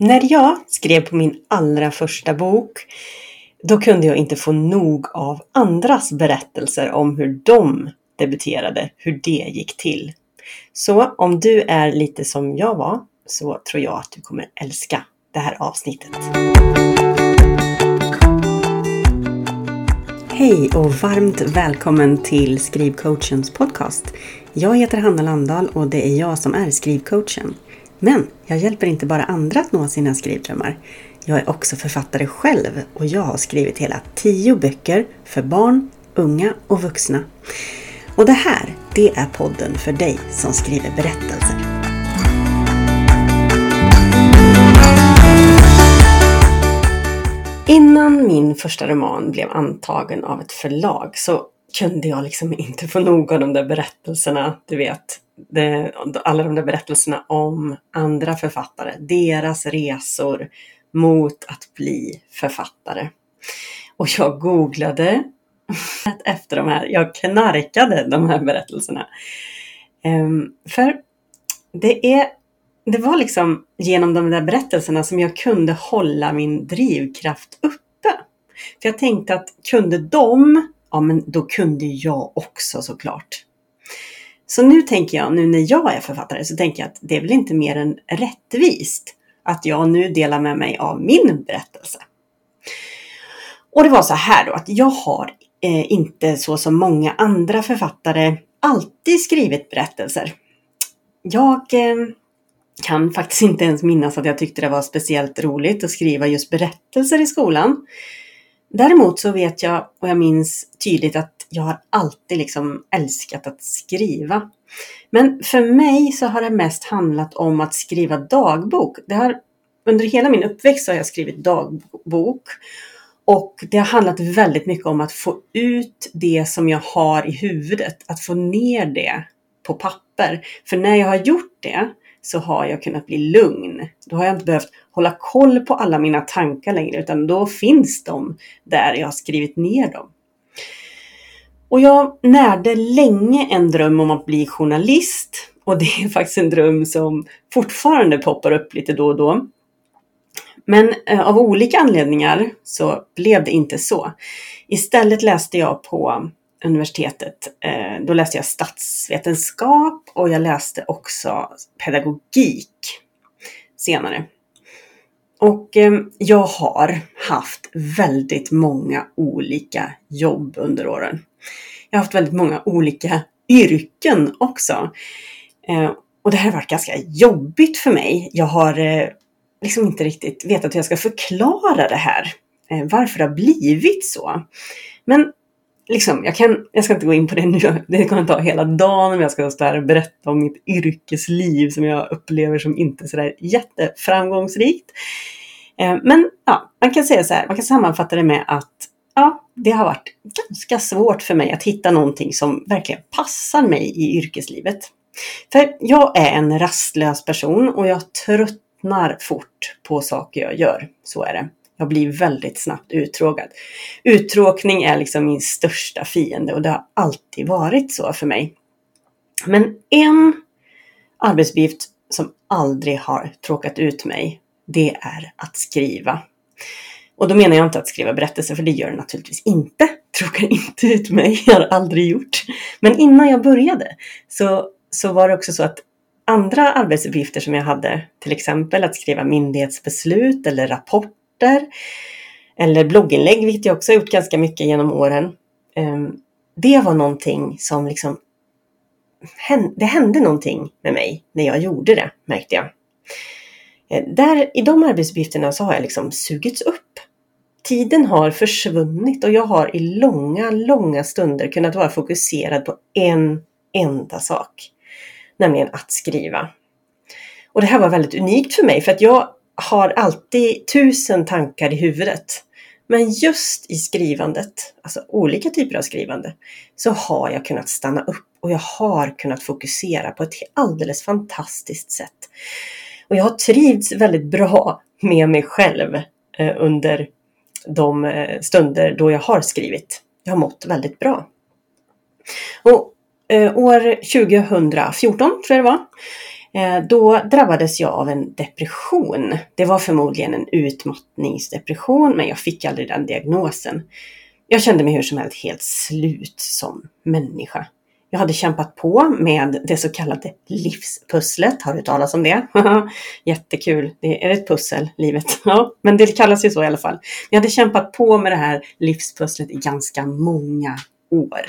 När jag skrev på min allra första bok, då kunde jag inte få nog av andras berättelser om hur de debuterade, hur det gick till. Så om du är lite som jag var, så tror jag att du kommer älska det här avsnittet. Hej och varmt välkommen till Skrivcoachens podcast. Jag heter Hanna Landahl och det är jag som är skrivcoachen. Men jag hjälper inte bara andra att nå sina skrivdrömmar. Jag är också författare själv och jag har skrivit hela tio böcker för barn, unga och vuxna. Och det här, det är podden för dig som skriver berättelser. Innan min första roman blev antagen av ett förlag så kunde jag liksom inte få nog av de där berättelserna, du vet, det, alla de där berättelserna om andra författare, deras resor mot att bli författare. Och jag googlade efter de här, jag knarkade de här berättelserna. Um, för det, är, det var liksom genom de där berättelserna som jag kunde hålla min drivkraft uppe. För jag tänkte att kunde de, ja men då kunde jag också såklart. Så nu tänker jag, nu när jag är författare, så tänker jag att det är väl inte mer än rättvist att jag nu delar med mig av min berättelse. Och det var så här då att jag har eh, inte så som många andra författare alltid skrivit berättelser. Jag eh, kan faktiskt inte ens minnas att jag tyckte det var speciellt roligt att skriva just berättelser i skolan. Däremot så vet jag och jag minns tydligt att jag har alltid liksom älskat att skriva. Men för mig så har det mest handlat om att skriva dagbok. Det har, under hela min uppväxt har jag skrivit dagbok. Och det har handlat väldigt mycket om att få ut det som jag har i huvudet, att få ner det på papper. För när jag har gjort det så har jag kunnat bli lugn. Då har jag inte behövt hålla koll på alla mina tankar längre, utan då finns de där jag har skrivit ner dem. Och jag närde länge en dröm om att bli journalist. Och det är faktiskt en dröm som fortfarande poppar upp lite då och då. Men eh, av olika anledningar så blev det inte så. Istället läste jag på universitetet, eh, då läste jag statsvetenskap och jag läste också pedagogik senare. Och eh, jag har haft väldigt många olika jobb under åren. Jag har haft väldigt många olika yrken också. Eh, och det här har varit ganska jobbigt för mig. Jag har eh, liksom inte riktigt vetat hur jag ska förklara det här. Eh, varför det har blivit så. Men liksom, jag, kan, jag ska inte gå in på det nu. Det kommer ta hela dagen om jag ska stå här och berätta om mitt yrkesliv som jag upplever som inte sådär jätteframgångsrikt. Men ja, man kan säga så här, man kan sammanfatta det med att ja, det har varit ganska svårt för mig att hitta någonting som verkligen passar mig i yrkeslivet. För jag är en rastlös person och jag tröttnar fort på saker jag gör. Så är det. Jag blir väldigt snabbt uttråkad. Uttråkning är liksom min största fiende och det har alltid varit så för mig. Men en arbetsuppgift som aldrig har tråkat ut mig, det är att skriva. Och då menar jag inte att skriva berättelser, för det gör det naturligtvis inte. Tråkar inte ut mig, jag har aldrig gjort. Men innan jag började så, så var det också så att andra arbetsuppgifter som jag hade, till exempel att skriva myndighetsbeslut eller rapporter eller blogginlägg, vilket jag också har gjort ganska mycket genom åren. Ehm, det var någonting som liksom, det hände någonting med mig när jag gjorde det, märkte jag. Eh, där, I de arbetsuppgifterna så har jag liksom sugits upp. Tiden har försvunnit och jag har i långa, långa stunder kunnat vara fokuserad på en enda sak. Nämligen att skriva. Och det här var väldigt unikt för mig för att jag har alltid tusen tankar i huvudet. Men just i skrivandet, alltså olika typer av skrivande, så har jag kunnat stanna upp och jag har kunnat fokusera på ett alldeles fantastiskt sätt. Och jag har trivts väldigt bra med mig själv eh, under de eh, stunder då jag har skrivit. Jag har mått väldigt bra. Och eh, år 2014 tror jag det var, Eh, då drabbades jag av en depression. Det var förmodligen en utmattningsdepression, men jag fick aldrig den diagnosen. Jag kände mig hur som helst helt slut som människa. Jag hade kämpat på med det så kallade livspusslet. Har du talat om det? Jättekul. Det är ett pussel, livet. Ja, men det kallas ju så i alla fall. Jag hade kämpat på med det här livspusslet i ganska många år.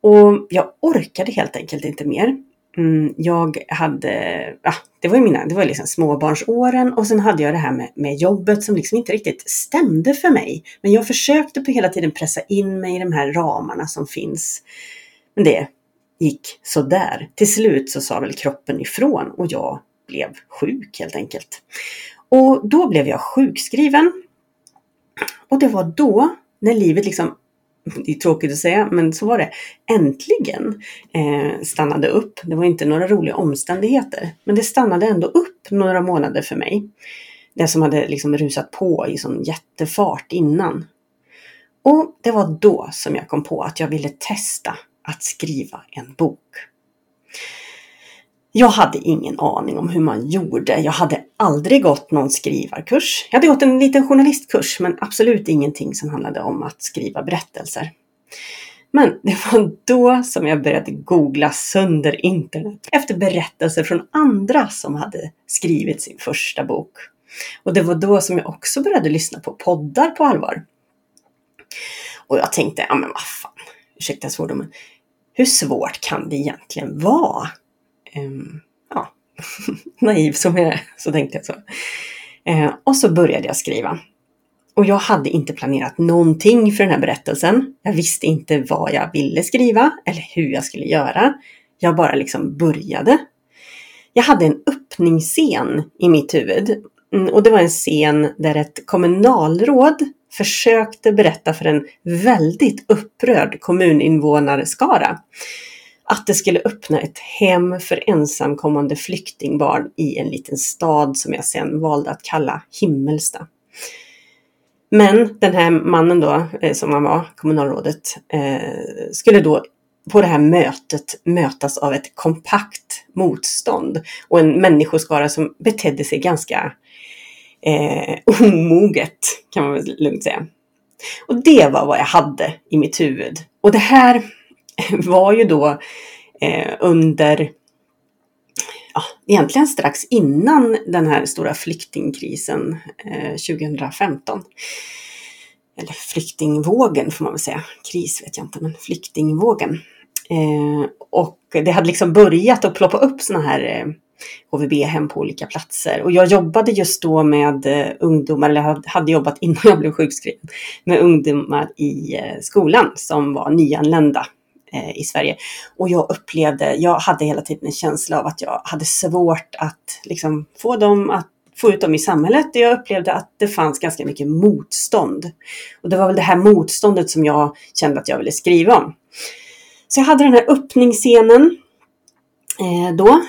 Och jag orkade helt enkelt inte mer. Mm, jag hade, ja, det var ju mina, det var liksom småbarnsåren och sen hade jag det här med, med jobbet som liksom inte riktigt stämde för mig. Men jag försökte på hela tiden pressa in mig i de här ramarna som finns. Men det gick sådär. Till slut så sa väl kroppen ifrån och jag blev sjuk helt enkelt. Och då blev jag sjukskriven. Och det var då, när livet liksom det är tråkigt att säga, men så var det. Äntligen eh, stannade upp. Det var inte några roliga omständigheter, men det stannade ändå upp några månader för mig. Det som hade liksom rusat på i sån jättefart innan. Och det var då som jag kom på att jag ville testa att skriva en bok. Jag hade ingen aning om hur man gjorde. Jag hade aldrig gått någon skrivarkurs. Jag hade gått en liten journalistkurs men absolut ingenting som handlade om att skriva berättelser. Men det var då som jag började googla sönder internet efter berättelser från andra som hade skrivit sin första bok. Och det var då som jag också började lyssna på poddar på allvar. Och jag tänkte, ja men vad fan, ursäkta svordomen, hur svårt kan det egentligen vara? Um, ja, naiv som jag är, så tänkte jag så. Uh, och så började jag skriva. Och jag hade inte planerat någonting för den här berättelsen. Jag visste inte vad jag ville skriva eller hur jag skulle göra. Jag bara liksom började. Jag hade en öppningsscen i mitt huvud. Mm, och det var en scen där ett kommunalråd försökte berätta för en väldigt upprörd kommuninvånarskara att det skulle öppna ett hem för ensamkommande flyktingbarn i en liten stad som jag sen valde att kalla Himmelsta. Men den här mannen då, eh, som han var, kommunalrådet, eh, skulle då på det här mötet mötas av ett kompakt motstånd och en människoskara som betedde sig ganska eh, omoget, kan man väl lugnt säga. Och det var vad jag hade i mitt huvud. Och det här var ju då eh, under, ja, egentligen strax innan den här stora flyktingkrisen eh, 2015. Eller flyktingvågen får man väl säga. Kris vet jag inte, men flyktingvågen. Eh, och det hade liksom börjat att ploppa upp sådana här eh, HVB-hem på olika platser. Och jag jobbade just då med eh, ungdomar, eller hade jobbat innan jag blev sjukskriven, med ungdomar i eh, skolan som var nyanlända eh, i Sverige. Och jag upplevde, jag hade hela tiden en känsla av att jag hade svårt att liksom få dem att få ut dem i samhället. Jag upplevde att det fanns ganska mycket motstånd. Och det var väl det här motståndet som jag kände att jag ville skriva om. Så jag hade den här öppningsscenen eh, då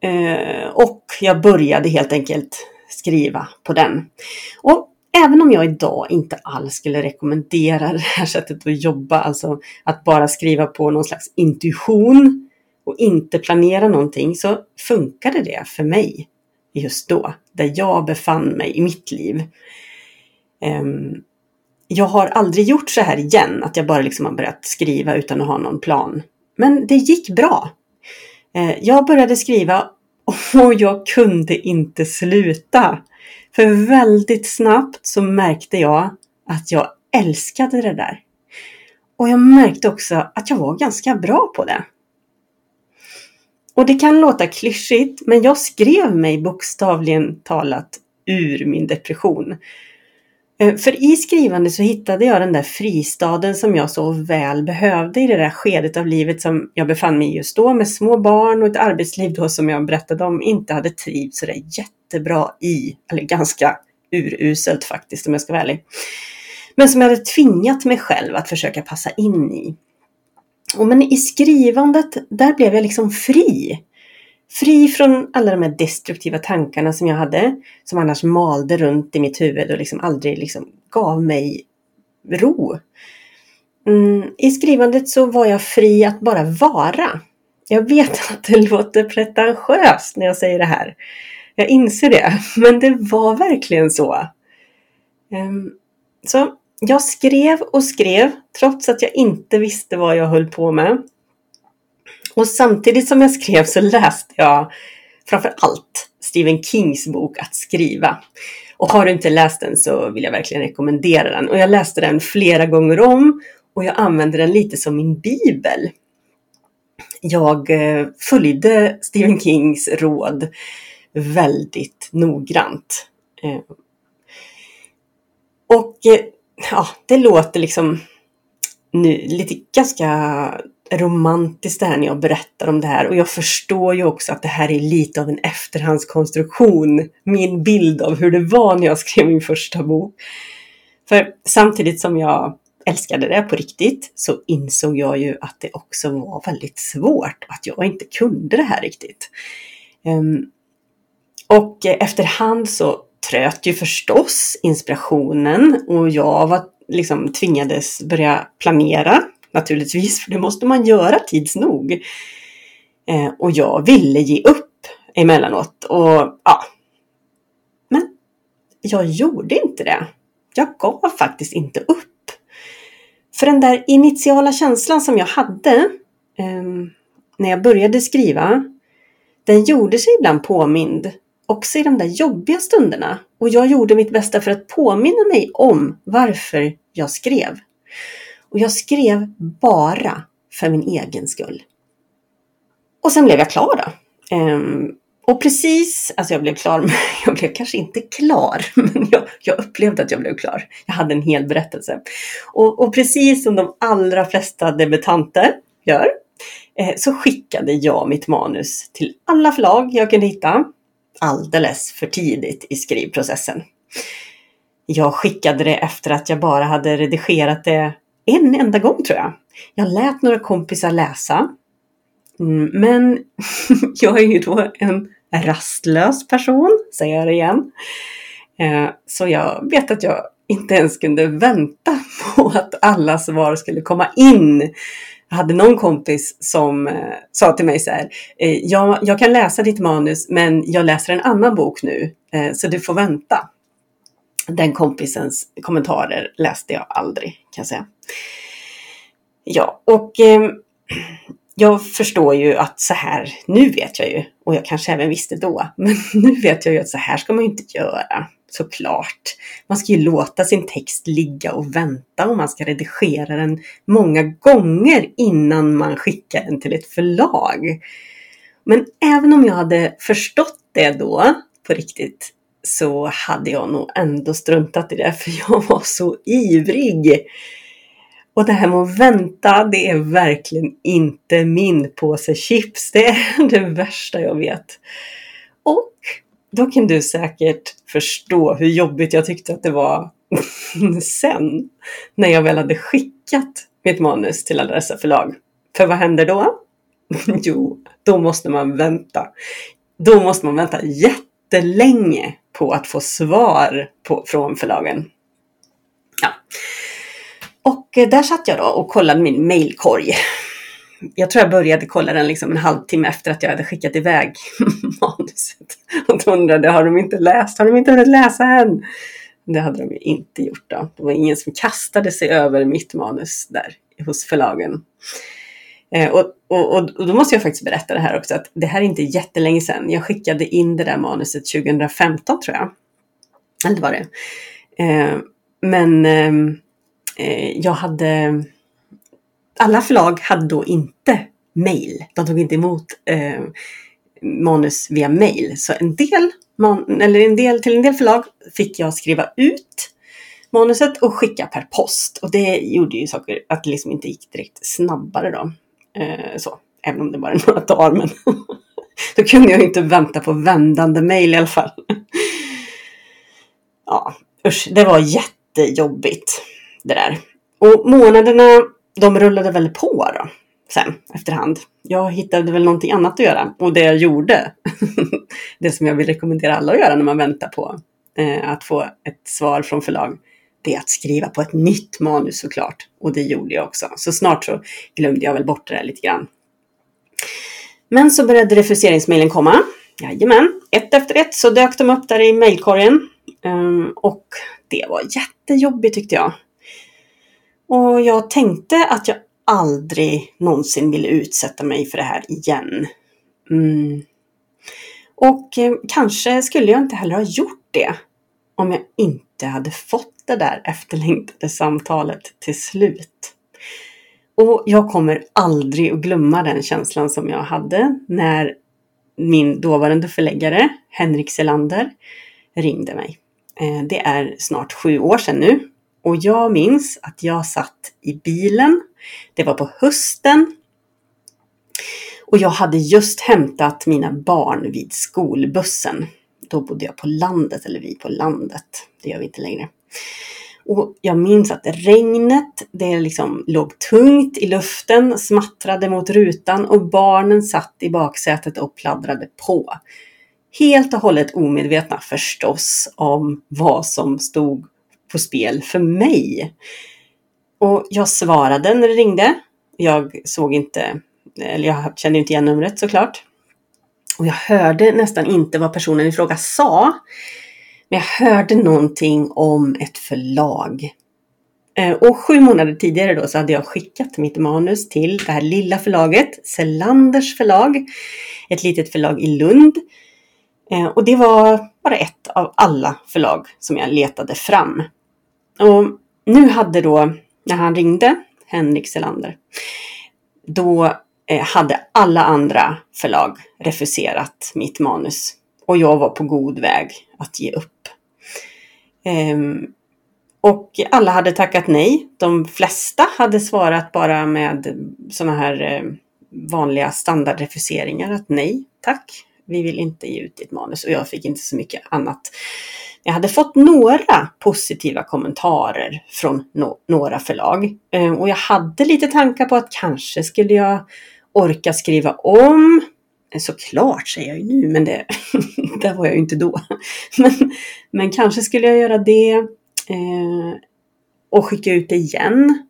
Eh, och jag började helt enkelt skriva på den. Och även om jag idag inte alls skulle rekommendera det här sättet att jobba, alltså att bara skriva på någon slags intuition och inte planera någonting, så funkade det för mig just då, där jag befann mig i mitt liv. Ehm, jag har aldrig gjort så här igen, att jag bara liksom har börjat skriva utan att ha någon plan. Men det gick bra. Eh, jag började skriva och jag kunde inte sluta. För väldigt snabbt så märkte jag att jag älskade det där. Och jag märkte också att jag var ganska bra på det. Och det kan låta klyschigt, men jag skrev mig bokstavligen talat ur min depression. Eh, för i skrivande så hittade jag den där fristaden som jag så väl behövde i det där skedet av livet som jag befann mig i just då med små barn och ett arbetsliv då som jag berättade om inte hade trivts sådär jättebra i. Eller ganska uruselt faktiskt om jag ska vara ärlig. Men som jag hade tvingat mig själv att försöka passa in i. Och men i skrivandet, där blev jag liksom fri. Fri från alla de här destruktiva tankarna som jag hade, som annars malde runt i mitt huvud och liksom aldrig liksom gav mig ro. Mm, I skrivandet så var jag fri att bara vara. jag vet att det låter pretentiöst när jag säger det här. Jag inser det, men det var verkligen så. Ehm, så jag skrev och skrev trots att jag inte visste vad jag höll på med. Och samtidigt som jag skrev så läste jag framför allt Stephen Kings bok Att skriva. Och har du inte läst den så vill jag verkligen rekommendera den. Och jag läste den flera gånger om och jag använde den lite som min bibel. Jag eh, följde Stephen Kings råd väldigt noggrant. Eh, och eh, ja, det låter liksom nu lite ganska romantiskt det här när jag berättar om det här och jag förstår ju också att det här är lite av en efterhandskonstruktion. Min bild av hur det var när jag skrev min första bok. För samtidigt som jag älskade det på riktigt så insåg jag ju att det också var väldigt svårt, att jag inte kunde det här riktigt. Ehm, och efterhand så tröt ju förstås inspirationen och jag var, liksom tvingades börja planera naturligtvis, för det måste man göra tids nog. Eh, och jag ville ge upp emellanåt och ja. Men jag gjorde inte det. Jag gav faktiskt inte upp. För den där initiala känslan som jag hade eh, när jag började skriva, den gjorde sig ibland påmind också i de där jobbiga stunderna. Och jag gjorde mitt bästa för att påminna mig om varför jag skrev. Och jag skrev bara för min egen skull. Och sen blev jag klar då. Ehm, och precis, alltså jag blev klar, men jag blev kanske inte klar, men jag, jag upplevde att jag blev klar. Jag hade en hel berättelse. Och, och precis som de allra flesta debutanter gör, eh, så skickade jag mitt manus till alla förlag jag kunde hitta alldeles för tidigt i skrivprocessen. Jag skickade det efter att jag bara hade redigerat det en enda gång tror jag. Jag lät några kompisar läsa. Mm, men jag är ju då en rastlös person, säger jag det igen. Eh, så jag vet att jag inte ens kunde vänta på att alla svar skulle komma in. Jag hade någon kompis som eh, sa till mig så här, eh, jag, jag kan läsa ditt manus men jag läser en annan bok nu så du får vänta den kompisens kommentarer läste jag aldrig kan jag säga. Ja, och eh, jag förstår ju att så här, nu vet jag ju, och jag kanske även visste då, men nu vet jag ju att så här ska man ju inte göra. Såklart. Man ska ju låta sin text ligga och vänta och man ska redigera den många gånger innan man skickar den till ett förlag. Men även om jag hade förstått det då på riktigt så hade jag nog ändå struntat i det för jag var så ivrig. Och det här med att vänta, det är verkligen inte min påse chips. Det är det värsta jag vet. Och då kan du säkert förstå hur jobbigt jag tyckte att det var sen när jag väl hade skickat mitt manus till alla dessa förlag. För vad händer då? jo, då måste man vänta. Då måste man vänta jättelänge på att få svar på, från förlagen. Ja. Och eh, där satt jag då och kollade min mailkorg. Jag tror jag började kolla den liksom en halvtimme efter att jag hade skickat iväg manuset. Och undrade, har de inte läst? Har de inte hunnit läsa än? Det hade de ju inte gjort då. Det var ingen som kastade sig över mitt manus där hos förlagen. Eh, och, och, och, då måste jag faktiskt berätta det här också, att det här är inte jättelänge sedan. Jag skickade in det där manuset 2015 tror jag. Eller var det. Eh, men eh, jag hade... Alla förlag hade då inte mail. De tog inte emot manus via mail. Så en del, man, eller en del, till en del förlag fick jag skriva ut manuset och skicka per post. Och det gjorde ju saker att det liksom inte gick direkt snabbare då. Eh, så, även om det bara är några dagar. Men då kunde jag inte vänta på vändande mejl i alla fall. ja, usch, det var jättejobbigt det där. Och månaderna, de rullade väl på då sen efterhand. Jag hittade väl någonting annat att göra och det jag gjorde, det som jag vill rekommendera alla att göra när man väntar på eh, att få ett svar från förlag, det är att skriva på ett nytt manus såklart. Och det gjorde jag också. Så snart så glömde jag väl bort det där lite grann. Men så började refuseringsmailen komma. Jajamän, ett efter ett så dök de upp där i mailkorgen. Ehm, och det var jättejobbigt tyckte jag. Och jag tänkte att jag aldrig någonsin ville utsätta mig för det här igen. Mm. Och ehm, kanske skulle jag inte heller ha gjort det om jag inte hade fått det där efterlängtade samtalet till slut. Och jag kommer aldrig att glömma den känslan som jag hade när min dåvarande förläggare Henrik Selander ringde mig. Eh, det är snart sju år sedan nu och jag minns att jag satt i bilen. Det var på hösten. Och jag hade just hämtat mina barn vid skolbussen. Då bodde jag på landet, eller vi på landet. Det gör vi inte längre. Och jag minns att regnet, det liksom låg tungt i luften, smattrade mot rutan och barnen satt i baksätet och pladdrade på. Helt och hållet omedvetna förstås om vad som stod på spel för mig. Och jag svarade när det ringde. Jag såg inte, eller jag kände inte igen numret såklart. Och jag hörde nästan inte vad personen i fråga sa. Men jag hörde någonting om ett förlag. Eh, och sju månader tidigare då så hade jag skickat mitt manus till det här lilla förlaget, Selanders förlag. Ett litet förlag i Lund. Eh, och det var bara ett av alla förlag som jag letade fram. Och nu hade då, när han ringde, Henrik Selander, då eh, hade alla andra förlag refuserat mitt manus. Och jag var på god väg att ge upp. Ehm, och alla hade tackat nej. De flesta hade svarat bara med sådana här eh, vanliga standardrefuseringar att nej, tack. Vi vill inte ge ut ditt manus och jag fick inte så mycket annat. Jag hade fått några positiva kommentarer från no några förlag ehm, och jag hade lite tankar på att kanske skulle jag orka skriva om Eh, såklart säger jag ju nu, men det, där var jag ju inte då. Men, men kanske skulle jag göra det eh, och skicka ut det igen.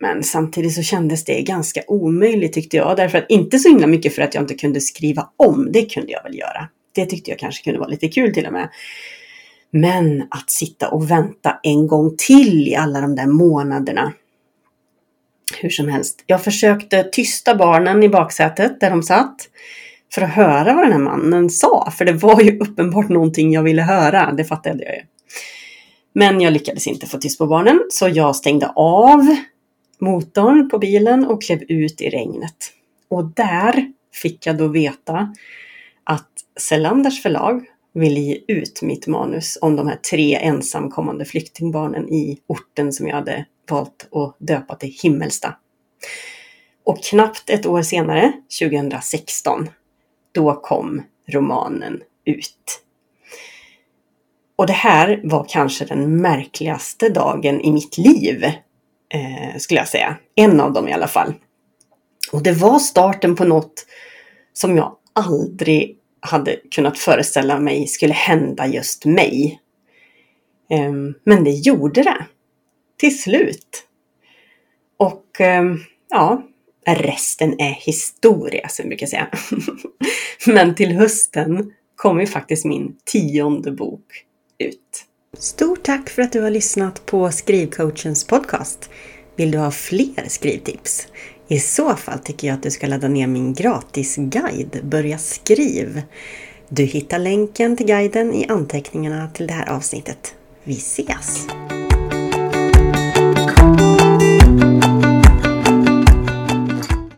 Men samtidigt så kändes det ganska omöjligt tyckte jag. Därför att inte så himla mycket för att jag inte kunde skriva om. Det kunde jag väl göra. Det tyckte jag kanske kunde vara lite kul till och med. Men att sitta och vänta en gång till i alla de där månaderna. Hur som helst. Jag försökte tysta barnen i baksätet där de satt för att höra vad den här mannen sa. För det var ju uppenbart någonting jag ville höra, det fattade jag ju. Men jag lyckades inte få tyst på barnen, så jag stängde av motorn på bilen och klev ut i regnet. Och där fick jag då veta att Selanders förlag ville ge ut mitt manus om de här tre ensamkommande flyktingbarnen i orten som jag hade valt att döpa till Himmelsta. Och knappt ett år senare, 2016, då kom romanen ut. Och det här var kanske den märkligaste dagen i mitt liv, eh, skulle jag säga. En av dem i alla fall. Och det var starten på något som jag aldrig hade kunnat föreställa mig skulle hända just mig. Eh, men det gjorde det. Till slut. Och eh, ja, resten är historia, som jag brukar säga. Men till hösten kommer faktiskt min tionde bok ut. Stort tack för att du har lyssnat på Skrivcoachens podcast. Vill du ha fler skrivtips? I så fall tycker jag att du ska ladda ner min gratisguide Börja skriv. Du hittar länken till guiden i anteckningarna till det här avsnittet. Vi ses!